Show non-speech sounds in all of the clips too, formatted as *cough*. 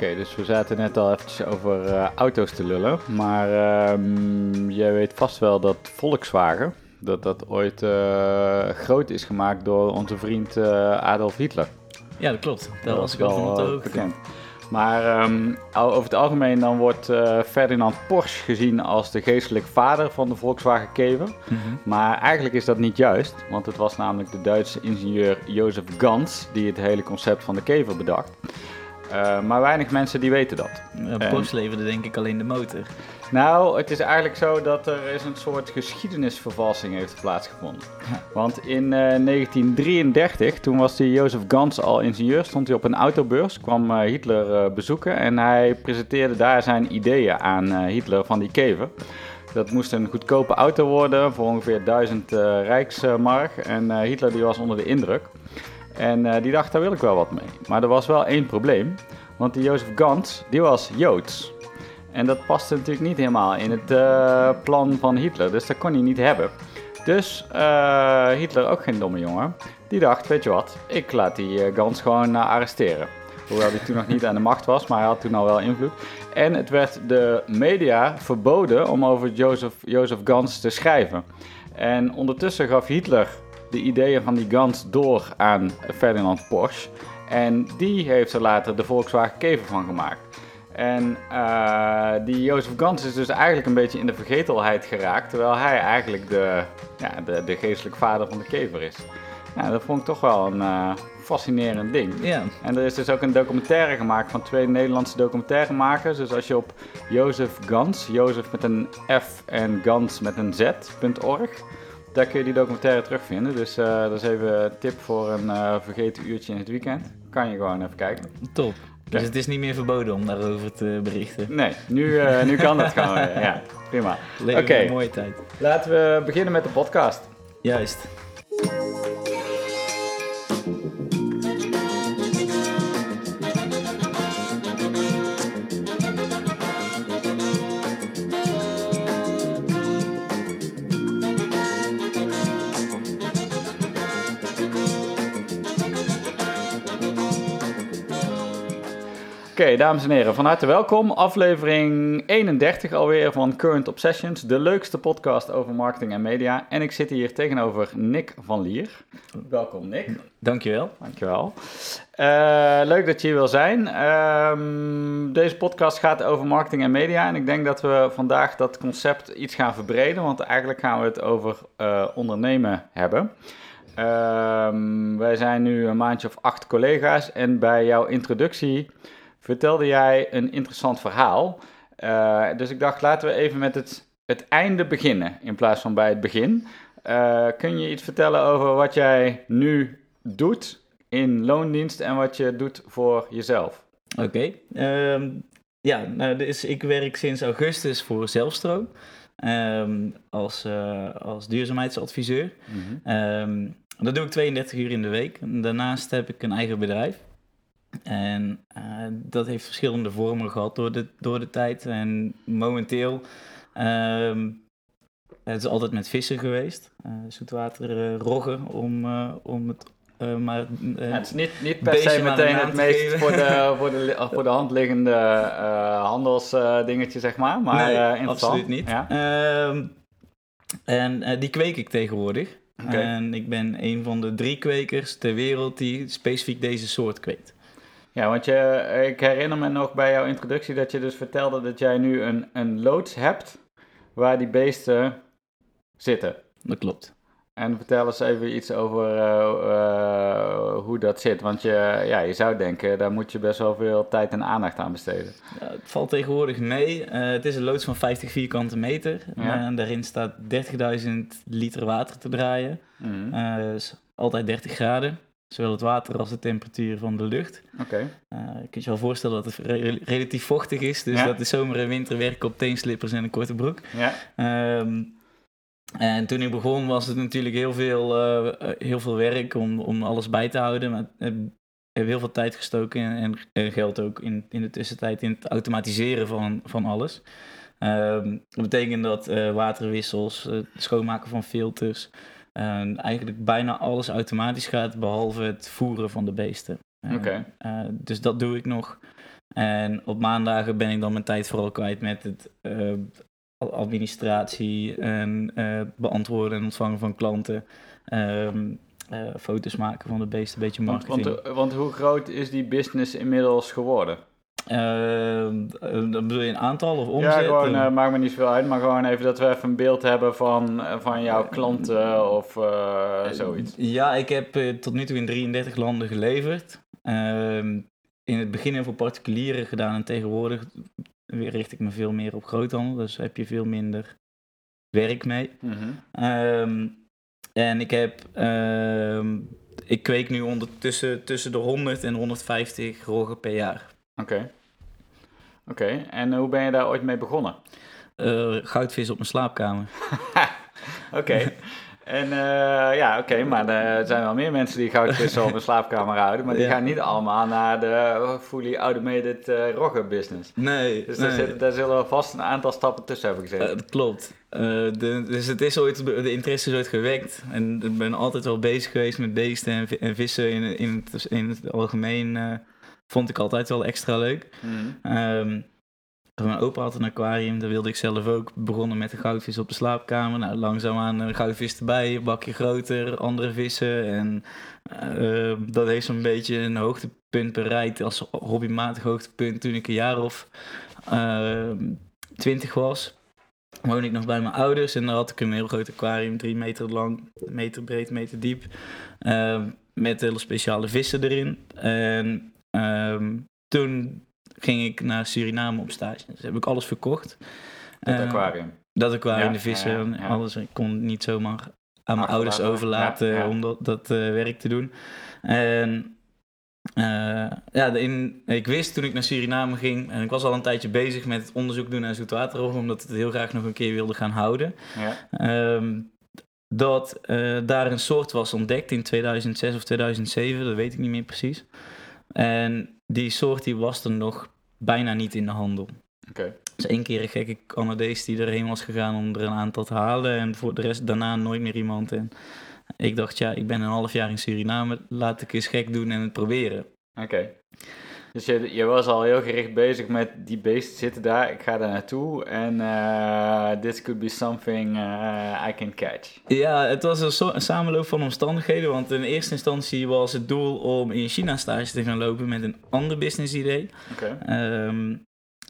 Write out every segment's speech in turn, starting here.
Oké, dus we zaten net al eventjes over eh, auto's te lullen. Maar ehm, jij weet vast wel dat Volkswagen, dat dat ooit eh, groot is gemaakt door onze vriend eh, Adolf Hitler. Ja, dat klopt. Daar Dat was ik wel van op de hoogte. bekend. Maar ehm, over het algemeen dan wordt Ferdinand Porsche gezien als de geestelijk vader van de Volkswagen Kever. Mhm. Maar eigenlijk is dat niet juist, want het was namelijk de Duitse ingenieur Jozef Gans die het hele concept van de kever bedacht. Eh, maar weinig mensen die weten dat. Ja, Porsche leverde denk ik alleen de motor. Nou, het is eigenlijk zo dat er eens een soort geschiedenisvervalsing heeft plaatsgevonden. Want in eh, 1933, toen was die Jozef Gans al ingenieur, stond hij op een autobeurs, kwam eh, Hitler eh, bezoeken en hij presenteerde daar zijn ideeën aan eh, Hitler van die kever. Dat moest een goedkope auto worden voor ongeveer 1000 eh, rijksmark en eh, Hitler die was onder de indruk. En eh, die dacht, daar wil ik wel wat mee. Maar er was wel één probleem, want die Jozef Gans, die was Joods. En dat paste natuurlijk niet helemaal in het eh, plan van Hitler, dus dat kon hij niet hebben. Dus eh, Hitler, ook geen domme jongen, die dacht, weet je wat, ik laat die Gans gewoon arresteren. Hoewel hij toen nog niet aan de macht was, maar hij had toen al wel invloed. En het werd de media verboden om over Jozef Gans te schrijven. En ondertussen gaf Hitler de ideeën van die Gans door aan Ferdinand Porsche. En die heeft er later de Volkswagen Kever van gemaakt. En eh, die Jozef Gans is dus eigenlijk een beetje in de vergetelheid geraakt, terwijl hij eigenlijk de, ja, de, de geestelijk vader van de kever is. Ja, dat vond ik toch wel een eh, fascinerend ding. Ja, En er is dus ook een documentaire gemaakt van twee Nederlandse documentairemakers. Dus als je op Jozef Gans, Jozef met een F en Gans met een Z.org, daar kun je die documentaire terugvinden. Dus eh, dat is even een tip voor een eh, vergeten uurtje in het weekend. Kan je gewoon even kijken. top. Dus Ja. het is niet meer verboden om daarover te berichten. Nee, nu, eh, nu kan dat gewoon. *laughs* Ja, prima. Oké. een mooie tijd. Laten we beginnen met de podcast. Juist. Oké, dames en heren, van harte welkom. Aflevering 31 alweer van Current Obsessions, de leukste podcast over marketing en media. En ik zit hier tegenover Nick van Lier. Welkom Nick. Dankjewel. Dankjewel. Eh leuk dat je hier wil zijn. Ehm, deze podcast gaat over marketing en media. En ik denk dat we vandaag dat concept iets gaan verbreden. Want eigenlijk gaan we het over eh, ondernemen hebben. Ehm, wij zijn nu een maandje of acht collega's. En bij jouw introductie vertelde jij een interessant verhaal. Eh, dus ik dacht, laten we even met het, het einde beginnen in plaats van bij het begin. Eh, kun je iets vertellen over wat jij nu doet in loondienst en wat je doet voor jezelf? Oké. Ehm, ja, nou, dus ik werk sinds augustus voor Zelfstroom. ehm, als, eh, als duurzaamheidsadviseur. Ehm, dat doe ik 32 uur in de week. Daarnaast heb ik een eigen bedrijf. En eh, dat heeft verschillende vormen gehad door de, door de tijd. En momenteel, ehm, het is altijd met vissen geweest. eh zoetwater eh, roggen om, om het maar... Ja, het is niet, niet per se meteen het meest voor de, *laughs* voor, de, voor de hand liggende handelsdingetje, zeg maar. Maar Nee, absoluut niet. Ja. Ehm, en die kweek ik tegenwoordig. En ik ben een van de drie kwekers ter wereld die specifiek deze soort kweekt. Ja, want je, ik herinner me nog bij jouw introductie dat je dus vertelde dat jij nu een, een loods hebt waar die beesten zitten. Dat klopt. En vertel eens even iets over eh, eh, hoe dat zit. Want je, ja, je zou denken, daar moet je best wel veel tijd en aandacht aan besteden. Ja, het valt tegenwoordig mee. Eh, het is een loods van 50 vierkante meter. Ja. En daarin staat 30.000 liter water te draaien. Mhm. Is altijd 30 graden. Zowel het water als de temperatuur van de lucht. Oké. Eh, je kunt je wel voorstellen dat het re- relatief vochtig is. Dus Ja. dat de zomer en winter werken op teenslippers en een korte broek. Ja. Ehm, en toen ik begon was het natuurlijk heel veel, eh, eh, heel veel werk om, om alles bij te houden. Maar ik heb, heel veel tijd gestoken en, en, geld ook in, in de tussentijd in het automatiseren van, van alles. Ehm, dat betekent dat waterwissels, eh, schoonmaken van filters, eh, eigenlijk bijna alles automatisch gaat, behalve het voeren van de beesten. Eh, Oké. eh, dus dat doe ik nog. En op maandagen ben ik dan mijn tijd vooral kwijt met het uh, administratie en uh, beantwoorden en ontvangen van klanten. Um, uh, foto's maken van de beesten, een beetje marketing. Want, want, want, hoe groot is die business inmiddels geworden? Dan bedoel je een aantal of omzet? Ja, gewoon, maakt me niet zoveel uit, maar gewoon even dat we even een beeld hebben van, van jouw klanten of zoiets. Ja, ik heb tot nu toe in 33 landen geleverd. Ehm, in het begin heel veel particulieren gedaan en tegenwoordig richt ik me veel meer op groothandel. Dus heb je veel minder werk mee. Mhm. Ehm, en ik heb, uh, ik kweek nu ondertussen tussen de 100 en 150 roggen per jaar. Oké. Oké, en hoe ben je daar ooit mee begonnen? Uh, goudvis op mijn slaapkamer. *laughs* Oké. En uh, ja, oké, maar er zijn wel meer mensen die goudvissen op een slaapkamer houden. Maar die gaan niet allemaal naar de fully automated uh, roggen business. Nee. Dus nee. Daar, zit, daar, zullen we vast een aantal stappen tussen hebben gezeten. Uh, dat klopt. De, dus het is ooit, de interesse is ooit gewekt. En ik ben altijd wel bezig geweest met beesten en, en vissen in, in, het, in het algemeen. Vond ik altijd wel extra leuk. Mm. Um, mijn opa had een aquarium, dat wilde ik zelf ook. Begonnen met de goudvis op de slaapkamer. Nou, langzaamaan een goudvis erbij, een bakje groter, andere vissen. En uh, dat heeft zo'n beetje een hoogtepunt bereikt als hobbymatig hoogtepunt toen ik een jaar of uh, twintig was. Woonde ik nog bij mijn ouders en daar had ik een heel groot aquarium, drie meter lang, meter breed, meter diep. Uh, met hele speciale vissen erin. En ehm, toen ging ik naar Suriname op stage. Dus heb ik alles verkocht. Dat uh, aquarium? Dat aquarium, de vissen, ja, alles. Ik kon niet zomaar aan mijn ouders overlaten om dat, dat uh, werk te doen. En uh, ja, in, ik wist toen ik naar Suriname ging, en ik was al een tijdje bezig met het onderzoek doen naar zoetwaterroggen, omdat ik het heel graag nog een keer wilde gaan houden. Ja. Um, dat uh, daar een soort was ontdekt in 2006 of 2007, dat weet ik niet meer precies. En die soort die was er nog bijna niet in de handel. Oké. Dus één keer een gekke Canadees die erheen was gegaan om er een aantal te halen. En voor de rest daarna nooit meer iemand. En ik dacht, ja, ik ben een half jaar in Suriname. Laat ik eens gek doen en het proberen. Oké. Dus je, je, was al heel gericht bezig met die beesten zitten daar, ik ga daar naartoe en uh, this could be something uh, I can catch. Ja, het was een, so een, samenloop van omstandigheden, want in eerste instantie was het doel om in China stage te gaan lopen met een ander business idee. Okay. Um,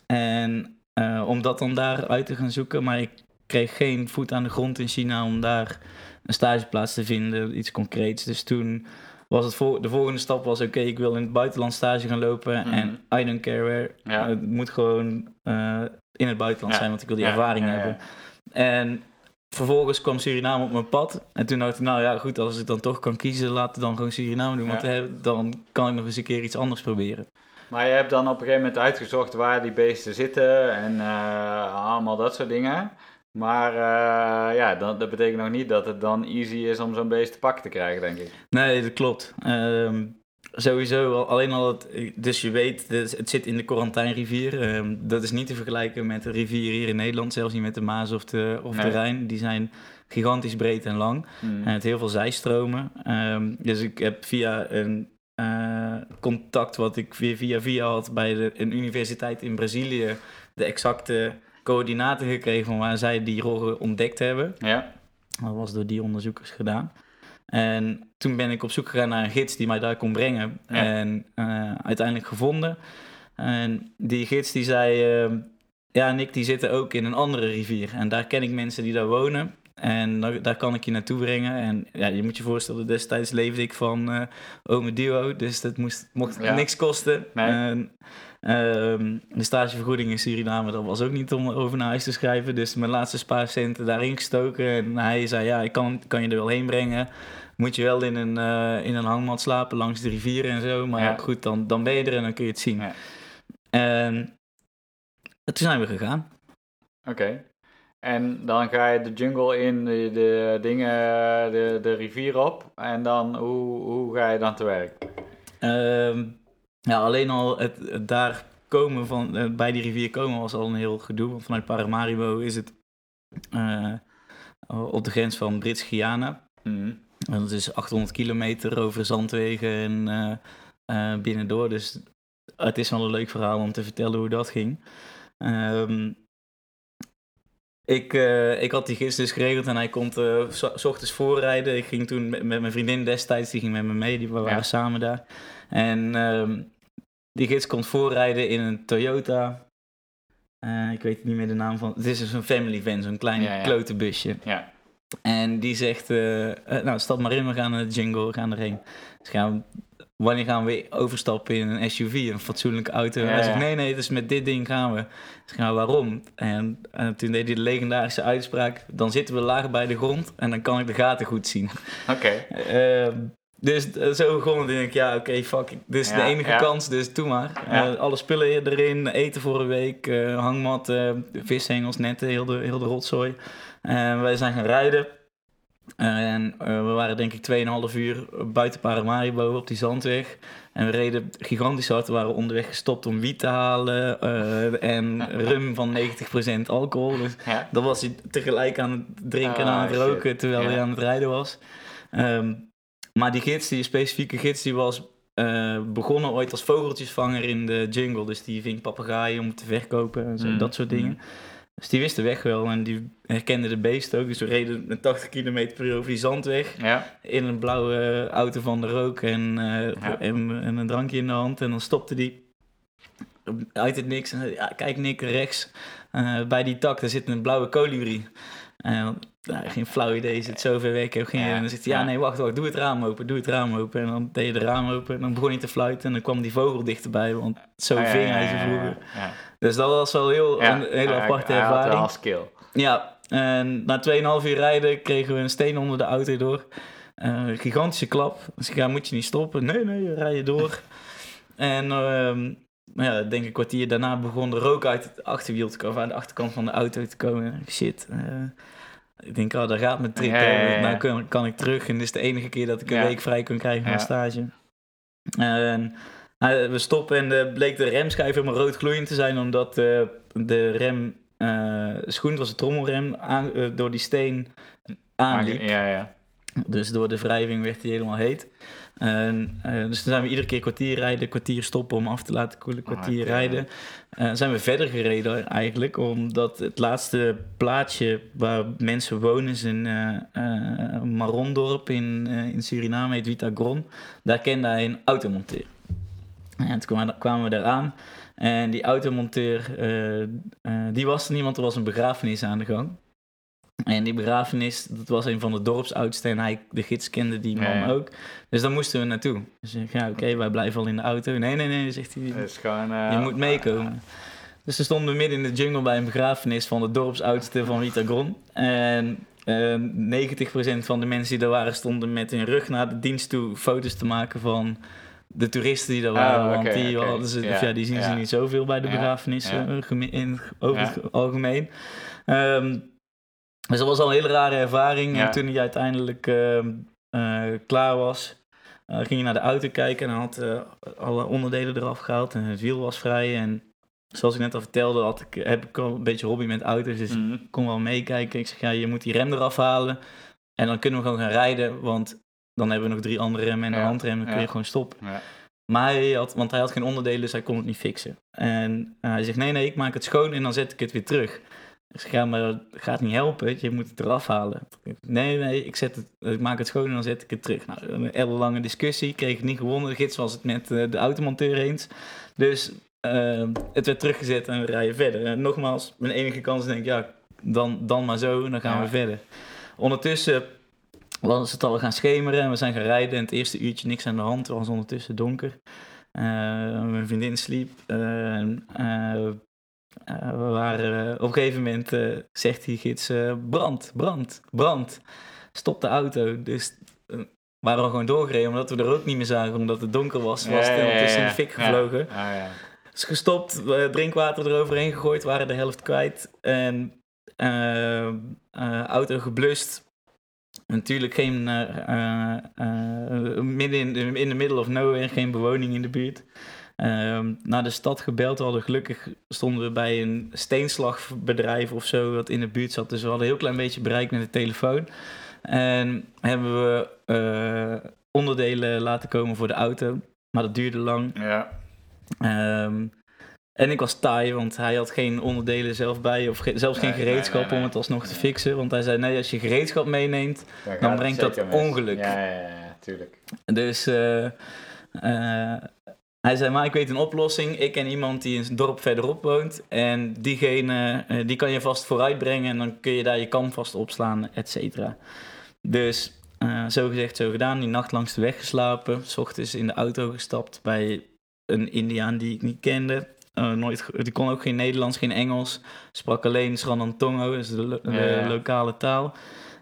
en uh, om dat dan daar uit te gaan zoeken, maar ik kreeg geen voet aan de grond in China om daar een stageplaats te vinden, iets concreets. Dus toen was het voor, de volgende stap was, oké, ik wil in het buitenland stage gaan lopen mhm. en I don't care where. Ja. Het moet gewoon uh, in het buitenland zijn, want ik wil die ervaring hebben. En vervolgens kwam Suriname op mijn pad. En toen dacht ik, nou ja, goed, als ik dan toch kan kiezen, laat het dan gewoon Suriname doen. Want dan kan ik nog eens een keer iets anders proberen. Maar je hebt dan op een gegeven moment uitgezocht waar die beesten zitten en uh, allemaal dat soort dingen. Maar uh, ja, dat, dat, betekent nog niet dat het dan easy is om zo'n beest te pakken te krijgen, denk ik. Nee, dat klopt. Um, sowieso, alleen al het, dus je weet, dus het zit in de Quarantijnrivier. Um, dat is niet te vergelijken met de rivier hier in Nederland, zelfs niet met de Maas of de, of de Rijn. Die zijn gigantisch breed en lang. Mm. En het heel veel zijstromen. Um, dus ik heb via een uh, contact wat ik weer via via had bij de, een universiteit in Brazilië, de exacte coördinaten gekregen van waar zij die roggen ontdekt hebben. Ja. Dat was door die onderzoekers gedaan. En toen ben ik op zoek gegaan naar een gids die mij daar kon brengen. En uh, uiteindelijk gevonden. En die gids die zei... Uh, ja, Nick, die zitten ook in een andere rivier. En daar ken ik mensen die daar wonen. En daar, daar kan ik je naartoe brengen. En ja, je moet je voorstellen, destijds leefde ik van uh, Ome Duo. Dus dat moest, mocht niks kosten. Nee. En, Um, de stagevergoeding in Suriname, dat was ook niet om over naar huis te schrijven. Dus mijn laatste spaarcenten daarin gestoken. En hij zei, ja, ik kan, kan je er wel heen brengen. Moet je wel in een, uh, in een hangmat slapen langs de rivieren en zo. Maar ja. goed, dan, dan ben je er en dan kun je het zien. Ja. En toen zijn we gegaan. Oké. En dan ga je de jungle in, de, de dingen, de, de rivier op. En dan, hoe, hoe ga je dan te werk? Um, ja, alleen al het, daar komen van, uh, bij die rivier komen was al een heel gedoe. Want vanuit Paramaribo is het uh, op de grens van Brits-Guyana. Mm. Dat is 800 kilometer over zandwegen en uh, binnendoor. Dus het is wel een leuk verhaal om te vertellen hoe dat ging. Ehm, ik, uh, ik had die gids dus geregeld en hij uh, s ochtends voorrijden. Ik ging toen met, met, mijn vriendin destijds, die ging met me mee, die, we waren samen daar. En um, die gids kon voorrijden in een Toyota. Uh, ik weet niet meer de naam van. Het is dus een family van, zo'n klein ja, ja. klote busje. Ja. En die zegt, nou stap maar in, we gaan naar de jingle, we gaan erheen. Dus gaan wanneer gaan we overstappen in een SUV, een fatsoenlijke auto? Ja, hij zegt, nee, nee, dus met dit ding gaan we. Dus we waarom? En, en, toen deed hij de legendarische uitspraak, dan zitten we laag bij de grond en dan kan ik de gaten goed zien. *laughs* Oké. Okay. Uh, dus zo begon het, denk ik, ja, oké, okay, fuck. Dit is ja, de enige ja. kans, dus doe maar. Uh, alle spullen erin, eten voor een week, uh, hangmatten, vishengels, netten, heel de, heel de rotzooi. En wij zijn gaan rijden. En uh, we waren denk ik 2,5 uur buiten Paramaribo op die zandweg. En we reden gigantisch hard. We waren onderweg gestopt om wiet te halen. Uh, en *laughs* rum van 90% alcohol. Dus ja. dan was hij tegelijk aan het drinken en aan het roken terwijl ja. hij aan het rijden was. Um, maar die gids, die specifieke gids, die was uh, begonnen ooit als vogeltjesvanger in de jungle. Dus die ving papegaaien om te verkopen en zo, mm. dat soort dingen. Dus die wist de weg wel en die herkende de beest ook. Dus we reden met 80 km per uur over die zandweg. Ja. In een blauwe auto van de rook en, uh, ja. en, en, een drankje in de hand. En dan stopte die uit het niks. En ja, kijk Nick, rechts. Uh, bij die tak, daar zit een blauwe kolibrie. En nou, geen flauw idee, zit zo ver weg. Ja. En dan zegt hij, ja nee, wacht, wacht, doe het raam open, doe het raam open. En dan deed je de raam open en dan begon hij te fluiten. En dan kwam die vogel dichterbij, want zo Ah, ving hij ze vroeger. Dus dat was wel heel, Ja. een hele aparte hij had ervaring. skill. Ja, en na 2,5 uur rijden kregen we een steen onder de auto door. Eh, gigantische klap. Dus ik ja, moet je niet stoppen? Nee, nee, rij je door. *laughs* en nou ja, denk een kwartier daarna begon de rook uit het achterwiel te komen, aan de achterkant van de auto te komen. Shit. eh, ik denk, oh, daar gaat mijn trip. Ja, ja, ja, ja. Nou kan, kan ik terug. En dit is de enige keer dat ik een week vrij kon krijgen van stage. En nou, we stoppen en eh, bleek de remschijf helemaal rood gloeiend te zijn, omdat eh, de rem eh schoen, was een trommelrem, aan, eh, door die steen aanliep. Ja, ja. Dus door de wrijving werd hij helemaal heet. Eh, dus toen zijn we iedere keer kwartier rijden, kwartier stoppen om af te laten koelen, kwartier oké. rijden. Eh, zijn we verder gereden eigenlijk, omdat het laatste plaatsje waar mensen wonen is in eh eh, Marondorp in, eh, in Suriname, heet Vitagron. Daar kende hij een automonteur. En toen kwamen, kwamen we daar aan. En die automonteur, eh, die was er niet, want er was een begrafenis aan de gang. En die begrafenis, dat was een van de dorpsoudsten en hij, de gids kende die man Ja, ja. ook. Dus daar moesten we naartoe. Dus ik ja, oké, wij blijven al in de auto. Nee, nee, nee, zegt hij, gewoon... eh, je moet meekomen. Dus we stonden midden in de jungle bij een begrafenis van de dorpsoudste van Vitagron. En eh 90% van de mensen die daar waren stonden met hun rug naar de dienst toe foto's te maken van de toeristen die daar waren. Oh, want die, hadden ze, Ja, die zien ze niet zoveel bij de begrafenissen eh, in, over het algemeen. Ehm, dus dat was al een hele rare ervaring. En toen hij uiteindelijk ehm, eh, klaar was, eh, ging hij naar de auto kijken en had alle onderdelen eraf gehaald en het wiel was vrij. En zoals ik net al vertelde, had ik, heb ik al een beetje hobby met auto's, dus Mhm. ik kon wel meekijken. Ik zeg, ja, je moet die rem eraf halen en dan kunnen we gewoon gaan rijden, want dan hebben we nog drie andere remmen en een Ja, handrem, dan kun je ja. gewoon stoppen. Ja. Maar hij had, want hij had geen onderdelen, dus hij kon het niet fixen. En eh, hij zegt, nee, nee, ik maak het schoon en dan zet ik het weer terug. Ik zeg, ja, maar dat gaat niet helpen, je moet het eraf halen. Nee, nee, ik, zet het, ik maak het schoon en dan zet ik het terug. Nou, een ellenlange discussie, kreeg het niet gewonnen. De gids was het met eh, de automonteur eens. Dus eh, het werd teruggezet en we rijden verder. En nogmaals, mijn enige kans denk ik, ja, dan, dan maar zo en dan gaan we verder. Ondertussen was het al gaan schemeren en we zijn gaan rijden. En het eerste uurtje niks aan de hand, het was ondertussen donker. Eh, mijn vriendin sliep. eh, eh, we waren, op een gegeven moment zegt die gids, brand, brand, brand. Stop de auto. Dus eh, waren we gewoon doorgereden, omdat we de rook niet meer zagen, omdat het donker was. Was het Ja, ja, ja, de fik gevlogen. Is gestopt, drinkwater eroverheen gegooid, waren de helft kwijt. En auto geblust. Natuurlijk geen, eh, eh, eh, midden in, de- in de middle of nowhere, geen bewoning in de buurt. Ehm, naar de stad gebeld. We hadden gelukkig stonden we bij een steenslagbedrijf of zo dat in de buurt zat. Dus we hadden een heel klein beetje bereik met de telefoon. En hebben we onderdelen laten komen voor de auto. Maar dat duurde lang. Ja. Ehm, en ik was taai, want hij had geen onderdelen zelf bij, of ge- zelfs geen Nee, gereedschap nee, nee. om het alsnog te fixen. Want hij zei, nee, als je gereedschap meeneemt, Dan brengt dat mis. ongeluk. Ja, ja, ja, tuurlijk. Dus eh, eh, hij zei, maar ik weet een oplossing. Ik ken iemand die een dorp verderop woont. En diegene, eh, die kan je vast vooruit brengen. En dan kun je daar je kamp vast opslaan, et cetera. Dus zo gezegd, zo gedaan. Die nacht langs de weg geslapen. S ochtends in de auto gestapt bij een Indiaan die ik niet kende. Eh, nooit, die kon ook geen Nederlands, geen Engels. Sprak alleen Sranantongo, dus de, lo- de Ja, lokale taal.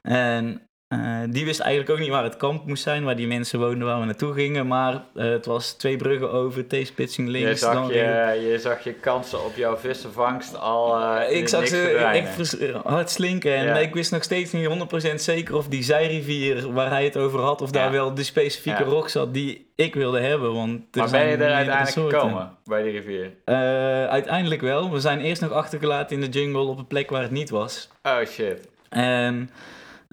En eh, die wist eigenlijk ook niet waar het kamp moest zijn, waar die mensen woonden, waar we naartoe gingen. Maar eh, het was twee bruggen over, T-spitsing Je links. zag dan je, je zag je kansen op jouw vissenvangst al in ik zag ze echt hard slinken. En Ja. ik wist nog steeds niet 100% zeker of die zijrivier waar hij het over had, of daar wel de specifieke Ja. rock zat die ik wilde hebben. Want Maar ben je er uiteindelijk gekomen bij die rivier? Uiteindelijk wel. We zijn eerst nog achtergelaten in de jungle op een plek waar het niet was. Oh shit. En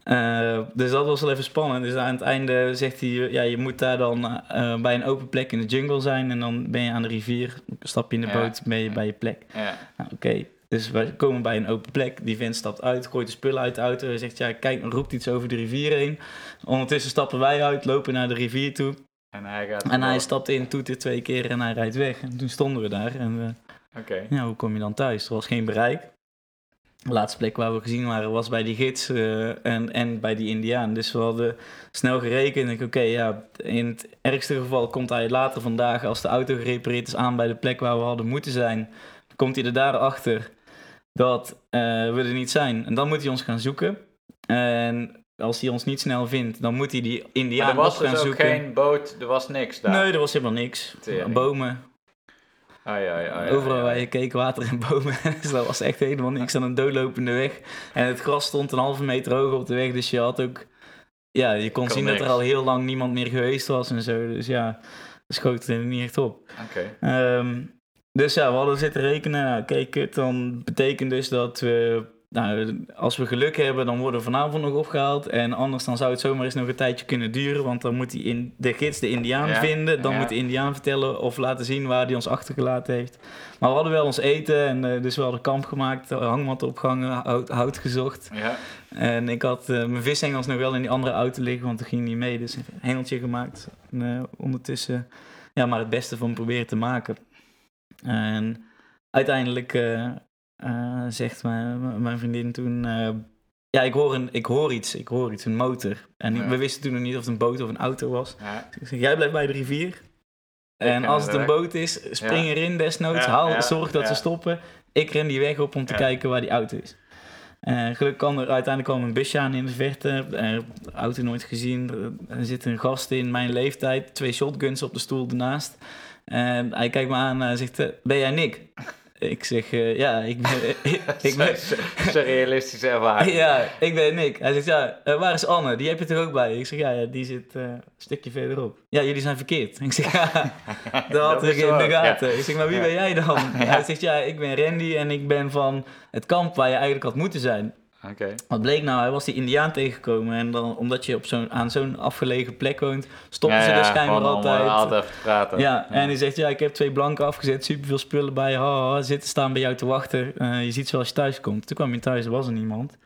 eh, dus dat was wel even spannend. Dus aan het einde zegt hij, ja, je moet daar dan eh, bij een open plek in de jungle zijn. En dan ben je aan de rivier, stap je in de Ja. boot, ben je bij je plek. Ja. Nou, Oké, dus we komen bij een open plek. Die vent stapt uit, gooit de spullen uit de auto. Hij zegt, ja, kijk, roept iets over de rivier heen. Ondertussen stappen wij uit, lopen naar de rivier toe. En hij gaat. En hij stapt in, toetert twee keer en hij rijdt weg. En toen stonden we daar en we Oké. ja, hoe kom je dan thuis? Er was geen bereik. De laatste plek waar we gezien waren was bij die gids eh, en, en bij die indiaan. Dus we hadden snel gerekend. Ik oké, ja, in het ergste geval komt hij later vandaag, als de auto gerepareerd is, aan bij de plek waar we hadden moeten zijn. Komt hij er daarachter dat eh, we er niet zijn. En dan moet hij ons gaan zoeken. En als hij ons niet snel vindt, dan moet hij die indiaan er was op gaan dus ook zoeken. geen boot, er was niks daar. Nee, er was helemaal niks. Tering. Bomen, Ai, ai, ai, Overal waar je keek, water en bomen. *laughs* dus dat was echt helemaal niks aan een doodlopende weg. En het gras stond een halve meter hoog op de weg. Dus je had ook... Ja, je kon Kon zien dat er al heel lang niemand meer geweest was en zo. Dus ja, dat schoot er niet echt op. Oké. Ehm, dus ja, we hadden zitten rekenen. Nou, kijk, kut, dan betekent dus dat we... Nou, als we geluk hebben, dan worden we vanavond nog opgehaald. En anders dan zou het zomaar eens nog een tijdje kunnen duren. Want dan moet die in, de gids de indiaan Ja, vinden. Dan ja. moet de indiaan vertellen of laten zien waar hij ons achtergelaten heeft. Maar we hadden wel ons eten. En eh, dus we hadden kamp gemaakt, hangmat opgehangen, hout, hout gezocht. Ja. En ik had eh, mijn vishengels nog wel in die andere auto liggen, want dat ging niet mee. Dus een hengeltje gemaakt. En eh, ondertussen ja, maar het beste van proberen te maken. En uiteindelijk eh, eh, zegt mijn, mijn vriendin toen... eh, ja, ik hoor, een, ik hoor iets, ik hoor iets, een motor. En Ja. we wisten toen nog niet of het een boot of een auto was. Ja. Dus ik zeg, jij blijft bij de rivier. En als het een boot is, spring erin desnoods. Haal, zorg dat ze stoppen. Ik ren die weg op om te kijken waar die auto is. En gelukkig kwam er uiteindelijk kwam een busje aan in de verte. Eh, de auto nooit gezien. Er- zit een gast in mijn leeftijd. Twee shotguns op de stoel ernaast. En hij kijkt me aan en zegt, eh, ben jij Nick? Ik zeg, eh, ja, ik ben... *laughs* *laughs* ik ben Zo'n realistische ervaring. ja, ik ben Nick. Hij zegt, ja, eh, waar is Anne? Die heb je toch ook bij? Ik zeg, ja, ja die zit eh, een stukje verderop. Ja, jullie zijn verkeerd. Ik zeg, *laughs* ja, dat had ik in de ja. gaten. Ik zeg, maar wie Ja. ben jij dan? Hij zegt, ja, ik ben Randy en ik ben van het kamp waar je eigenlijk had moeten zijn. Wat bleek nou? Hij was die indiaan tegengekomen. En dan, omdat je op zo'n, aan zo'n afgelegen plek woont, stoppen Ja, ze ja, dus schijnbaar om, altijd. eh, altijd even te praten. Ja, en hij zegt, ja, ik heb twee blanken afgezet, superveel spullen bij, ha, zitten staan bij jou te wachten. Eh, je ziet ze als je thuis komt. Toen kwam hij thuis, er was er niemand.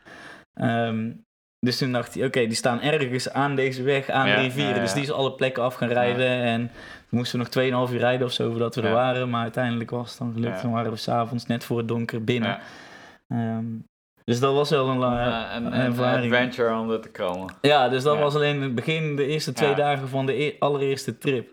Ehm, dus toen dacht hij, oké, die staan ergens aan deze weg, aan Ja, de rivieren. ja, ja. Dus die is alle plekken af gaan rijden. En we moesten nog 2,5 uur rijden of zo voordat we er Ja. waren. Maar uiteindelijk was het dan gelukt. Ja. Dan waren we s'avonds net voor het donker binnen. Ja. Dus dat was wel een, lange Ja, een, ervaring. adventure om er te komen. Ja, dus dat Ja. was alleen het begin, de eerste twee Ja. dagen van de e- allereerste trip.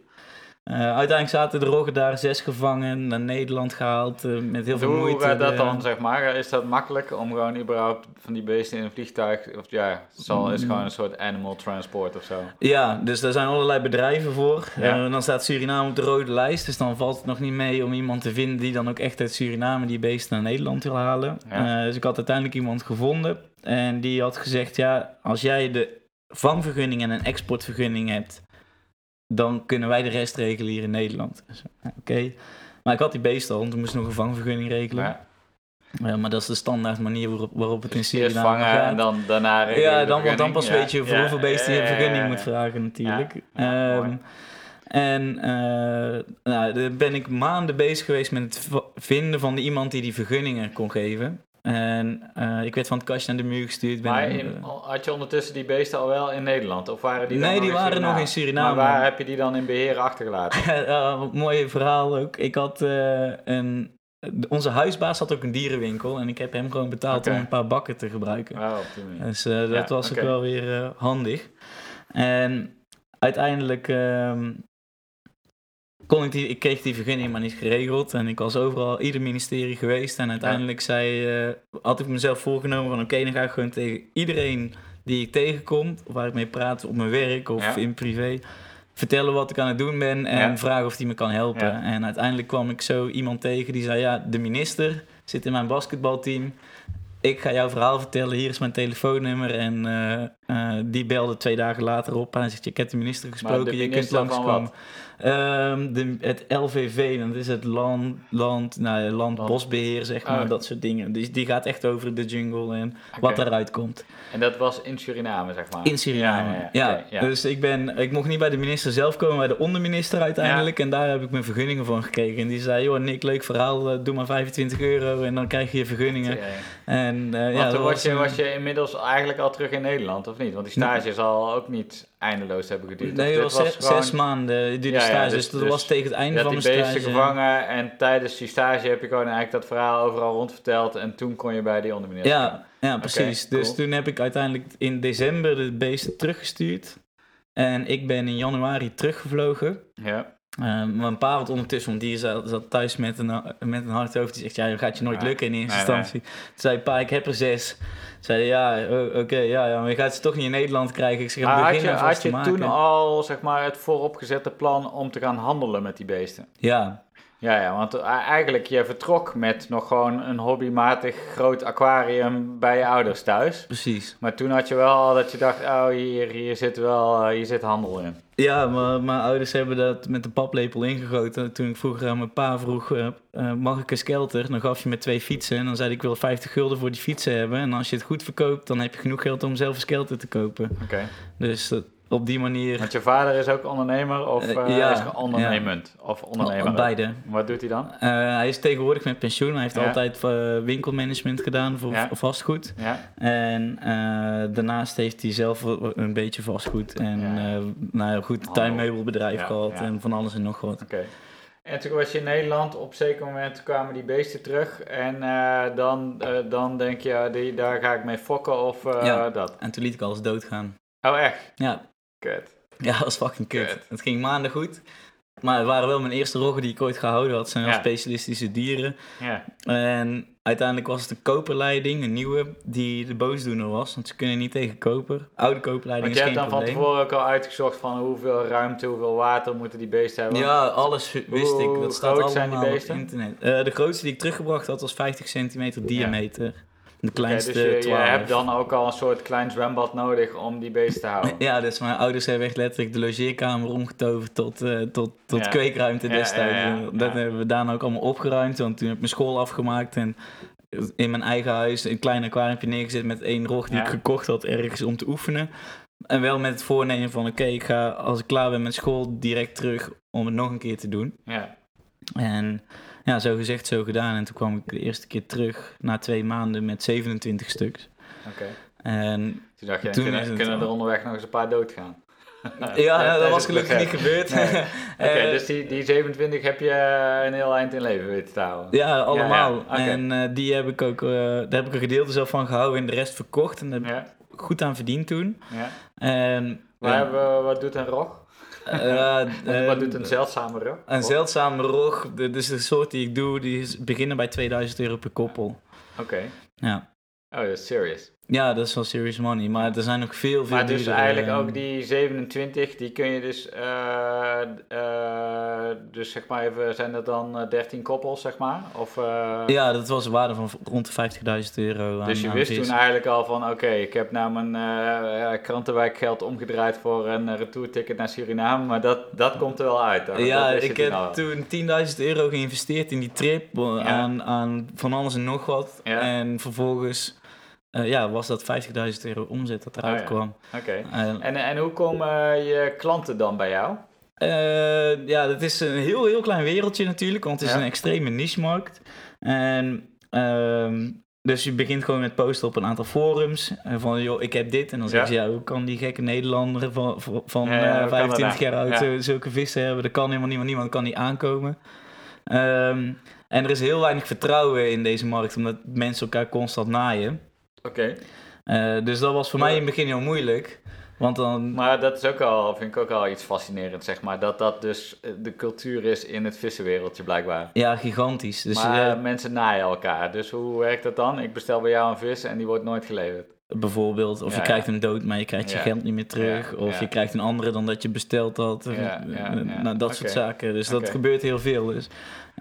Eh, uiteindelijk zaten de roggen daar zes gevangen, naar Nederland gehaald, eh, met heel veel Hoe moeite. gaat dat de- dan, zeg maar? Is dat makkelijk om gewoon überhaupt van die beesten in een vliegtuig... Of ja, zal, is gewoon een soort animal transport of zo. Ja, dus daar zijn allerlei bedrijven voor. Ja. Eh, dan staat Suriname op de rode lijst, dus dan valt het nog niet mee om iemand te vinden die dan ook echt uit Suriname die beesten naar Nederland wil halen. Ja. Eh, dus ik had uiteindelijk iemand gevonden en die had gezegd, ja, als jij de vangvergunning en een exportvergunning hebt, dan kunnen wij de rest regelen hier in Nederland. Dus, Oké. Maar ik had die beesten al, want we moesten nog een vangvergunning regelen. Ja. Ja, maar dat is de standaard manier waarop, waarop het in Suriname vangen gaat. en dan daarna regelen Ja, dan, want dan pas Ja. weet je voor Ja, hoeveel beesten je vergunning moet vragen natuurlijk. Ehm. En uh, nou, daar ben ik maanden bezig geweest met het vinden van iemand die die vergunningen kon geven. En uh, ik werd van het kastje naar de muur gestuurd. Ben, maar in, had je ondertussen die beesten al wel in Nederland? Of waren die nee, die waren nog in Suriname. Maar waar heb je die dan in beheer achtergelaten? *laughs* uh, mooi verhaal ook. Ik had een... Onze huisbaas had ook een dierenwinkel en ik heb hem gewoon betaald om een paar bakken te gebruiken. Oh, dus dat ja, was okay. ook wel weer handig. En uiteindelijk ehm, kon ik die, ik kreeg die vergunning maar niet geregeld. En ik was overal, ieder ministerie geweest. En uiteindelijk zei, uh, had ik mezelf voorgenomen van oké, dan ga ik gewoon tegen iedereen die ik tegenkom, of waar ik mee praat op mijn werk of in privé, vertellen wat ik aan het doen ben en vragen of die me kan helpen. En uiteindelijk kwam ik zo iemand tegen die zei, ja, de minister zit in mijn basketbalteam ik ga jouw verhaal vertellen, hier is mijn telefoonnummer. En uh, die belde twee dagen later op. Hij zegt, je hebt de minister gesproken, de je minister kunt langskomen. Um, de, het LVV, dat is het land, land, nou, land, bosbeheer, zeg maar, oh. dat soort dingen. Dus die gaat echt over de jungle en wat eruit komt. En dat was in Suriname, zeg maar? In Suriname, ja. ja, ja. Dus ik, ben, ik mocht niet bij de minister zelf komen, maar bij de onderminister uiteindelijk. En daar heb ik mijn vergunningen van gekregen. En die zei, joh Nick, leuk verhaal, eh, doe maar 25 euro en dan krijg je je vergunningen. En, uh, ja, toen was, je, was je inmiddels eigenlijk al terug in Nederland, of niet? Want die stage zal ook niet eindeloos hebben geduurd. Nee, het was, zes, gewoon... zes maanden duurde ja, stage, dus, dus, dat was tegen het einde van de stage. Je hebt die gevangen en tijdens die stage heb je gewoon eigenlijk dat verhaal overal rondverteld en toen kon je bij die onderminister Ja, ja precies. dus toen heb ik uiteindelijk in december de beesten teruggestuurd en ik ben in januari teruggevlogen. Ja. Uh, mijn pa had ondertussen, want die zat, zat, thuis met een, met een hard hoofd. Die zegt, ja, dat gaat je nooit lukken in eerste instantie. Toen zei pa, ik heb er zes. Zei ja, oké, ja, ja, maar je gaat ze toch niet in Nederland krijgen. Ik zeg, maar had je, had je toen al, zeg maar, het vooropgezette plan om te gaan handelen met die beesten? Ja. Ja, ja, want eigenlijk je vertrok met nog gewoon een hobbymatig groot aquarium bij je ouders thuis. Precies. Maar toen had je wel al dat je dacht, oh, hier, hier zit wel, hier zit handel in. Ja, maar mijn ouders hebben dat met de paplepel ingegoten. Toen ik vroeger aan mijn pa vroeg, uh, mag ik een skelter? Dan gaf je me twee fietsen en dan zei ik, ik wil 50 gulden voor die fietsen hebben. En als je het goed verkoopt, dan heb je genoeg geld om zelf een skelter te kopen. Oké. Dus op die manier... Want je vader is ook ondernemer of uh, ja, is ondernemend? Of ondernemer? Beide. Wat doet hij dan? hij is tegenwoordig met pensioen. Hij heeft altijd winkelmanagement gedaan voor vastgoed. Ja. En daarnaast heeft hij zelf een beetje vastgoed. En nou goed, tuinmeubelbedrijf gehad en van alles en nog wat. En toen was je in Nederland, op een zeker moment kwamen die beesten terug. En uh, dan, uh, dan denk je, die, daar ga ik mee fokken of uh, ja. dat. En toen liet ik alles doodgaan. Oh, echt? Ja. Kut. Ja, dat was fucking kut. Het ging maanden goed. Maar het waren wel mijn eerste roggen die ik ooit gehouden had. Zijn wel specialistische dieren. Ja. En uiteindelijk was het een koperleiding, een nieuwe, die de boosdoener was. Want ze kunnen niet tegen koper. Oude koperleiding is geen probleem. Want je hebt dan van tevoren ook al uitgezocht van hoeveel ruimte, hoeveel water moeten die beesten hebben? Ja, alles wist ik. Dat staat allemaal zijn die beesten? op internet. Uh, de grootste die ik teruggebracht had was 50 centimeter diameter. Ja. De kleinste okay, dus je, je, hebt dan ook al een soort klein zwembad nodig om die beesten te houden. *laughs* Ja, dus mijn ouders hebben echt letterlijk de logeerkamer omgetoverd tot, uh, tot, tot kweekruimte destijds. Ja, ja, dat hebben we daarna ook allemaal opgeruimd, want toen heb ik mijn school afgemaakt en in mijn eigen huis een klein aquariumpje neergezet met één rog die ik gekocht had ergens om te oefenen. En wel met het voornemen van oké, ik ga als ik klaar ben met school direct terug om het nog een keer te doen. Ja. En ja, zo gezegd, zo gedaan. En toen kwam ik de eerste keer terug na twee maanden met 27 stuks. Oké. En toen dacht je, toen kunnen, kunnen er onderweg nog eens een paar doodgaan? *laughs* ja, dat was gelukkig niet gebeurd. *laughs* Oké, okay, dus die, die 27 heb je een heel eind in leven weten te houden? Ja, allemaal. Ja, ja. En uh, die heb ik ook, uh, daar heb ik een gedeelte zelf van gehouden en de rest verkocht. En daar heb ik goed aan verdiend toen. Ja. En, maar uh, wat doet een rog? Uh, wat doet een zeldzame rog? Een zeldzame rog, dus de soort die ik doe, die is beginnen bij 2000 euro per koppel. Oké. Ja. Oh, dat is serious. Ja, dat is wel serious money, maar er zijn nog veel, veel Maar dus eigenlijk ook die 27, die kun je dus, uh, uh, dus zeg maar even, zijn dat dan 13 koppels, zeg maar? Of. Ja, dat was een waarde van rond de 50.000 euro. Dus je wist toen eigenlijk al van, oké, ik heb nou mijn krantenwijkgeld omgedraaid voor een retourticket naar Suriname, maar dat, dat komt er wel uit. Hoor. Ja, ik heb nou toen 10.000 euro geïnvesteerd in die trip, ja. aan, aan van alles en nog wat. Ja. En vervolgens uh, ja, was dat 50.000 euro omzet dat eruit oh, ja. kwam. Oké. Okay. en, en hoe komen je klanten dan bij jou? Uh, ja, dat is een heel, heel klein wereldje natuurlijk, want het is Ja. een extreme niche-markt. En ehm, dus je begint gewoon met posten op een aantal forums. En van, joh, ik heb dit. En dan zeggen ze, ja, hoe kan die gekke Nederlander van, van, van Ja, ja, eh, hoe kan dat 25 nou? jaar oud zulke vissen hebben? Dat kan helemaal niemand, niemand kan niet aankomen. Ehm, en er is heel weinig vertrouwen in deze markt, omdat mensen elkaar constant naaien. Oké. Eh, dus dat was voor mij in het begin heel moeilijk. Want dan, Maar dat is ook al, vind ik ook al iets fascinerend, zeg maar. Dat dat dus eh, de cultuur is in het vissenwereldje, blijkbaar. ja, gigantisch. Dus maar eh, mensen naaien elkaar. Dus hoe werkt dat dan? Ik bestel bij jou een vis en die wordt nooit geleverd. Bijvoorbeeld, of Ja, je krijgt hem dood, maar je krijgt je geld niet meer terug. Ja, Of je krijgt een andere dan dat je besteld had. Nou, dat soort zaken. Dus dat gebeurt heel veel. Dus.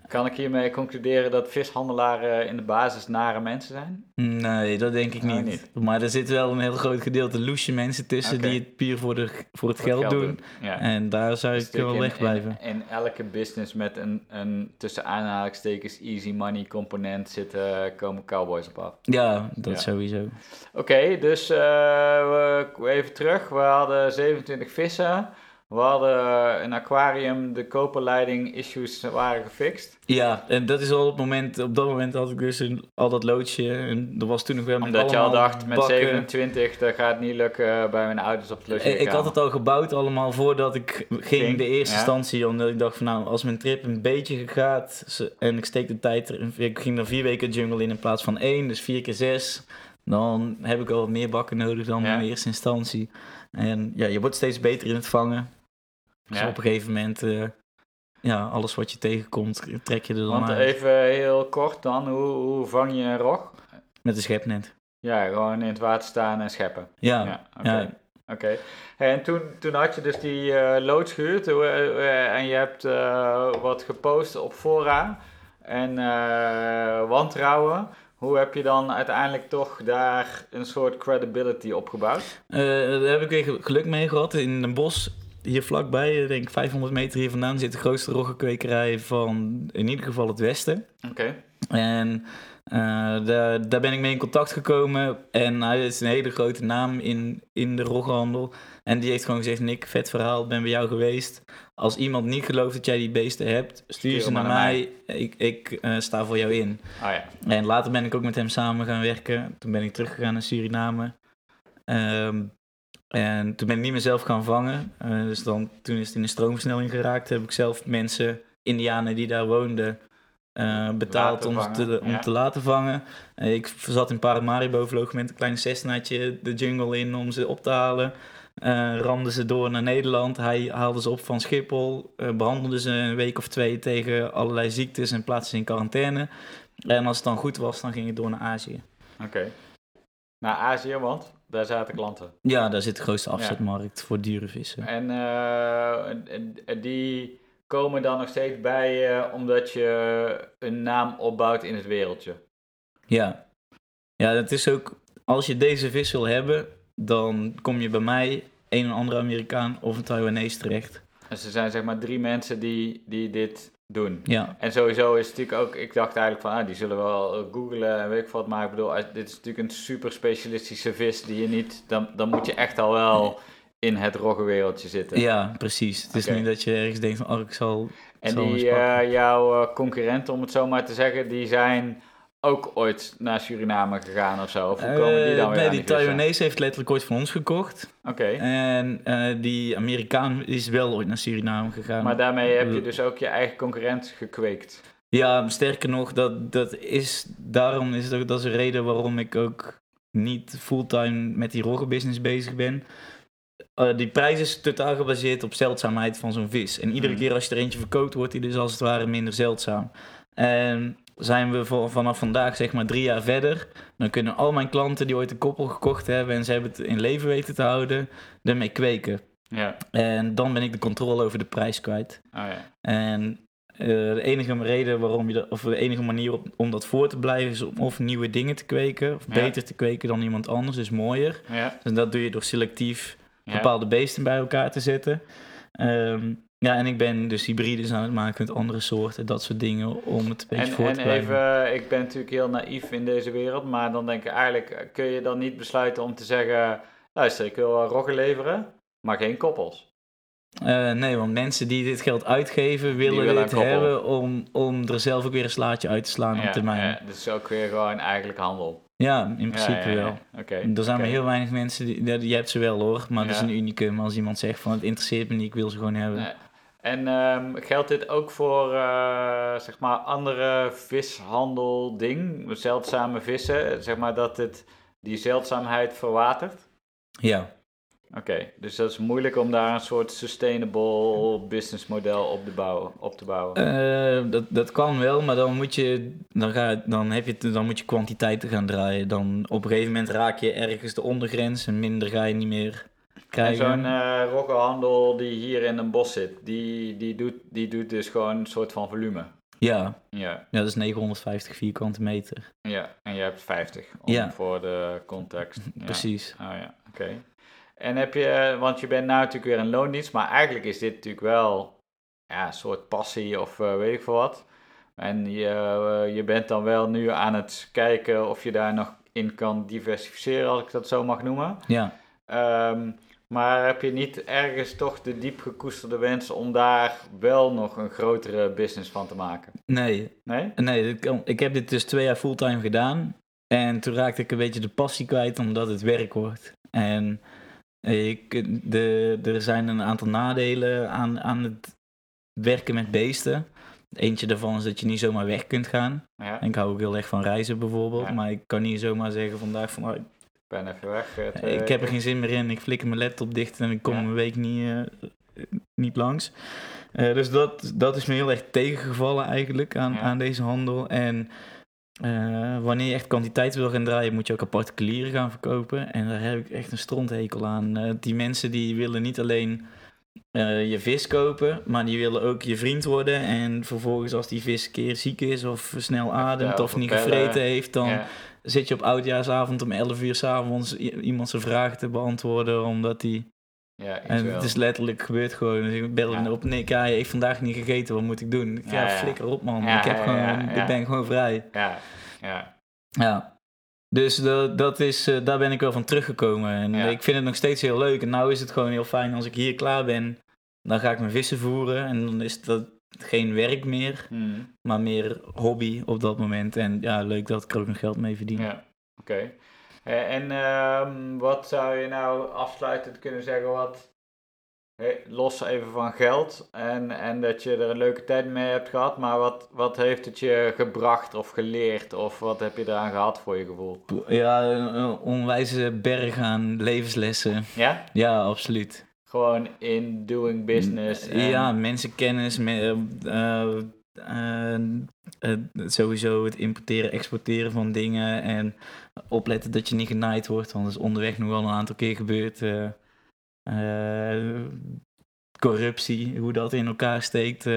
Kan ik hiermee concluderen dat vishandelaren in de basis nare mensen zijn? Nee, dat denk ik Oh, niet. niet. Maar er zit wel een heel groot gedeelte loesje mensen tussen die het puur voor, de, voor het Voor geld, doen. Ja. En daar zou Dus ik wel wegblijven. In, in elke business met een, een tussen aanhalingstekens easy money component zitten, komen cowboys op af. Ja, dat Ja. sowieso. Oké, dus eh, we, even terug. We hadden 27 vissen. We hadden een aquarium, de koperleiding issues waren gefixt. Ja, en dat is al op het moment, op dat moment had ik dus een, al dat loodje. En er was toen nog wel met Omdat je al dacht, met bakken. 27, dat gaat niet lukken bij mijn ouders op de Ik, ik had het al gebouwd allemaal voordat ik ging, Ging, de eerste ja. instantie. Omdat ik dacht van nou, als mijn trip een beetje gaat en ik steek de tijd. Ik ging er vier weken jungle in in plaats van één, dus vier keer zes. Dan heb ik al wat meer bakken nodig dan Ja. in eerste instantie. En ja, je wordt steeds beter in het vangen. Dus Ja. op een gegeven moment, eh, ja, alles wat je tegenkomt, trek je er dan Want uit. even heel kort dan, hoe, hoe vang je een rog? Met een schepnet. Ja, gewoon in het water staan en scheppen. Ja, Ja, oké. ja. En toen, toen had je dus die eh loods gehuurd eh, en je hebt wat gepost op fora en wantrouwen. Hoe heb je dan uiteindelijk toch daar een soort credibility opgebouwd? Eh, daar heb ik weer geluk mee gehad. In een bos hier vlakbij, ik denk 500 meter hier vandaan, zit de grootste roggenkwekerij van in ieder geval het Westen. Oké. En eh, daar, daar ben ik mee in contact gekomen. En hij is een hele grote naam in, in de roggenhandel. En die heeft gewoon gezegd, Nick, vet verhaal, ben bij jou geweest. Als iemand niet gelooft dat jij die beesten hebt, stuur ze naar mij. Ik, ik eh, sta voor jou in. Ah ja. En later ben ik ook met hem samen gaan werken. Toen ben ik teruggegaan naar Suriname. Ehm, en toen ben ik niet meer zelf gaan vangen. Eh, dus dan, toen is het in de stroomversnelling geraakt. Heb ik zelf mensen, Indianen die daar woonden, eh, betaald Laten om, vangen, te, om ja. te laten vangen. Eh, ik zat in Paramaribo, vloog met een klein Cessnaatje de jungle in om ze op te halen. Eh ramden ze door naar Nederland. Hij haalde ze op van Schiphol. eh, behandelde ze een week of twee tegen allerlei ziektes en plaatste ze in quarantaine. En als het dan goed was, dan ging het door naar Azië. Oké. Naar Azië, want daar zaten klanten. Ja, daar zit de grootste afzetmarkt voor dure vissen. En eh, die komen dan nog steeds bij je omdat je een naam opbouwt in het wereldje. Ja. Ja, dat is ook... Als je deze vis wil hebben, dan kom je bij mij, een en andere Amerikaan of een Taiwanese terecht. Dus er zijn zeg maar drie mensen die, die dit doen. Ja, En sowieso is het natuurlijk ook, ik dacht eigenlijk van, ah, die zullen wel eh, googlen en weet ik wat, maar ik bedoel, als- dit is natuurlijk een super specialistische vis die je niet, dan, dan moet je echt al wel in het roggenwereldje zitten. ja precies. Het is niet dat je ergens denkt van, oh, ik zal... En zal die, eh, jouw eh, concurrenten, om het zo maar te zeggen, die zijn ook ooit naar Suriname gegaan of zo? Of hoe komen die dan Eh, weer nee, die die? Taiwanese heeft letterlijk ooit van ons gekocht. Oké, En eh, die Amerikaan is wel ooit naar Suriname gegaan. maar daarmee heb je dus ook je eigen concurrent gekweekt. Ja, sterker nog, dat, dat is, daarom is het ook, dat is een reden waarom ik ook niet fulltime met die roggenbusiness bezig ben. Eh, die prijs is totaal gebaseerd op zeldzaamheid van zo'n vis. En iedere Mhm. keer als je er eentje verkoopt, wordt die dus als het ware minder zeldzaam. En zijn we voor- vanaf vandaag zeg maar drie jaar verder, dan kunnen al mijn klanten die ooit een koppel gekocht hebben en ze hebben het in leven weten te houden, ermee kweken. Ja, En dan ben ik de controle over de prijs kwijt. oh ja. En eh, de enige reden waarom je dat, of de enige manier op- om dat voor te blijven is om of nieuwe dingen te kweken, of Ja. beter te kweken dan iemand anders, dus mooier. Ja, Dus dat doe je door selectief bepaalde beesten bij elkaar te zetten. Ehm, ja, en ik ben dus hybrides aan het maken met andere soorten, dat soort dingen, om het een beetje En, voor en te blijven. even, ik ben natuurlijk heel naïef in deze wereld, maar dan denk ik eigenlijk, eh, kun je dan niet besluiten om te zeggen, luister, ik wil wel roggen leveren, maar geen koppels. Uh, nee, want mensen die dit geld uitgeven, willen, willen dit hebben om, om er zelf ook weer een slaatje uit te slaan op termijn. Ja, dus ook weer gewoon eigenlijk handel. Ja, in principe wel. Okay, er zijn maar heel weinig mensen, die, je hebt ze wel hoor, maar dat is een unicum als iemand zegt van het interesseert me niet, ik wil ze gewoon hebben. En um, geldt dit ook voor uh, zeg maar andere vishandel ding, zeldzame vissen, zeg maar dat het die zeldzaamheid verwatert? Ja. Oké, dus dat is moeilijk om daar een soort sustainable business model op te bouwen. Op te bouwen. Uh, dat, dat kan wel, maar dan moet je, dan ga, dan heb je, dan moet je kwantiteiten gaan draaien. Dan op een gegeven moment raak je ergens de ondergrens en minder ga je niet meer zo'n uh, roggenhandel die hier in een bos zit, die, die, doet, die doet dus gewoon een soort van volume. Ja. ja. Ja, dat is 950 vierkante meter. Ja, en je hebt 50 om, ja. voor de context. *laughs* Ja. Precies. Oh ja, oké. En heb je, want je bent nu natuurlijk weer een loondienst, maar eigenlijk is dit natuurlijk wel ja, een soort passie of uh, weet ik veel wat. En je, uh, je bent dan wel nu aan het kijken of je daar nog in kan diversificeren, als ik dat zo mag noemen. Ja. Um, maar heb je niet ergens toch de diep gekoesterde wens om daar wel nog een grotere business van te maken? Nee. Nee? Nee, ik heb dit dus twee jaar fulltime gedaan. En toen raakte ik een beetje de passie kwijt omdat het werk wordt. En ik, de, er zijn een aantal nadelen aan, aan het werken met beesten. Eentje daarvan is dat je niet zomaar weg kunt gaan. Ja. ik hou ook heel erg van reizen bijvoorbeeld. Maar ik kan niet zomaar zeggen vandaag van oh, ben even weg. Eh, ik heb er geen zin meer in. Ik flikker mijn laptop dicht en ik kom een week niet, uh, niet langs. Uh, dus dat, dat is me heel erg tegengevallen eigenlijk aan, aan deze handel. En wanneer je echt kwantiteit wil gaan draaien, moet je ook particulieren gaan verkopen. En daar heb ik echt een stronthekel aan. die mensen die willen niet alleen je vis kopen, maar die willen ook je vriend worden. En vervolgens als die vis een keer ziek is of snel ademt of niet gevreten heeft, dan zit je op oudjaarsavond om 11 uur s'avonds iemand zijn vragen te beantwoorden, omdat hij... Ja, en het is letterlijk gebeurd gewoon. Dus ik bel ja. op, nee, ja, ik heb vandaag niet gegeten, wat moet ik doen? Ik, ja, flikker op man, ik, heb gewoon, ik ben gewoon vrij. Ja, ja. Ja, dus dat, dat is, uh, daar ben ik wel van teruggekomen. En ik vind het nog steeds heel leuk. En nou is het gewoon heel fijn als ik hier klaar ben. Dan ga ik mijn vissen voeren. En dan is dat geen werk meer, hmm. maar meer hobby op dat moment. En ja, leuk dat ik er ook nog geld mee verdien. Ja, oké. Eh, en uh, wat zou je nou afsluitend kunnen zeggen wat, los even van geld en, en dat je er een leuke tijd mee hebt gehad, maar wat, wat heeft het je gebracht of geleerd of wat heb je eraan gehad voor je gevoel? Ja, een onwijze berg aan levenslessen. Ja? Ja, absoluut. Gewoon in doing business. En... Ja, mensenkennis, me, uh, uh, sowieso het importeren, exporteren van dingen en opletten dat je niet genaaid wordt, want dat is onderweg nog wel een aantal keer gebeurd. corruptie, hoe dat in elkaar steekt,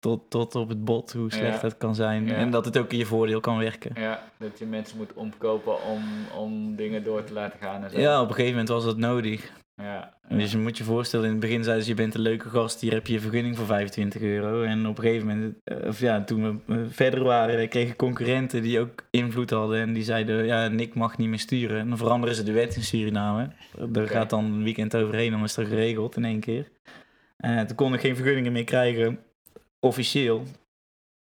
tot, tot op het bot, hoe slecht dat kan zijn. En dat het ook in je voordeel kan werken. Ja, dat je mensen moet omkopen om, om dingen door te laten gaan. En zo. Ja, op een gegeven moment was dat nodig. Ja, Dus je moet je voorstellen, in het begin zeiden ze, je bent een leuke gast, hier heb je een vergunning voor 25 euro. En op een gegeven moment, eh, of ja, toen we eh, verder waren, kregen concurrenten die ook invloed hadden. En die zeiden, ja, Nick mag niet meer sturen. En dan veranderen ze de wet in Suriname. Er gaat dan een weekend overheen, dan is dat geregeld in één keer. En toen kon ik geen vergunningen meer krijgen, officieel.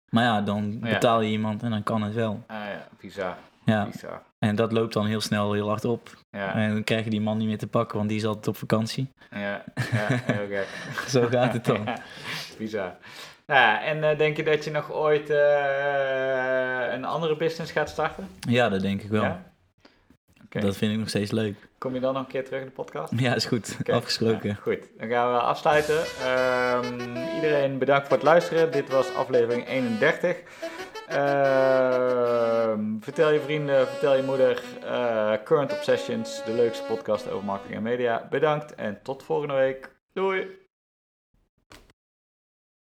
Maar ja, dan betaal je iemand en dan kan het wel. Ah ja, visa. Ja. En dat loopt dan heel snel heel hard op. Ja. En dan krijg je die man niet meer te pakken, want die is altijd op vakantie. Ja, ja heel gek. *laughs* Zo gaat het dan. *laughs* bizar. Nou ja, en uh, denk je dat je nog ooit uh, een andere business gaat starten? Ja, dat denk ik wel. Ja? Okay. Dat vind ik nog steeds leuk. Kom je dan nog een keer terug in de podcast? Ja, is goed. Okay. Afgesproken. Ja, goed, dan gaan we afsluiten. Um, iedereen bedankt voor het luisteren. Dit was aflevering 31. Uh, vertel je vrienden, vertel je moeder. Uh, Current Obsessions, de leukste podcast over marketing en media. Bedankt en tot volgende week. Doei!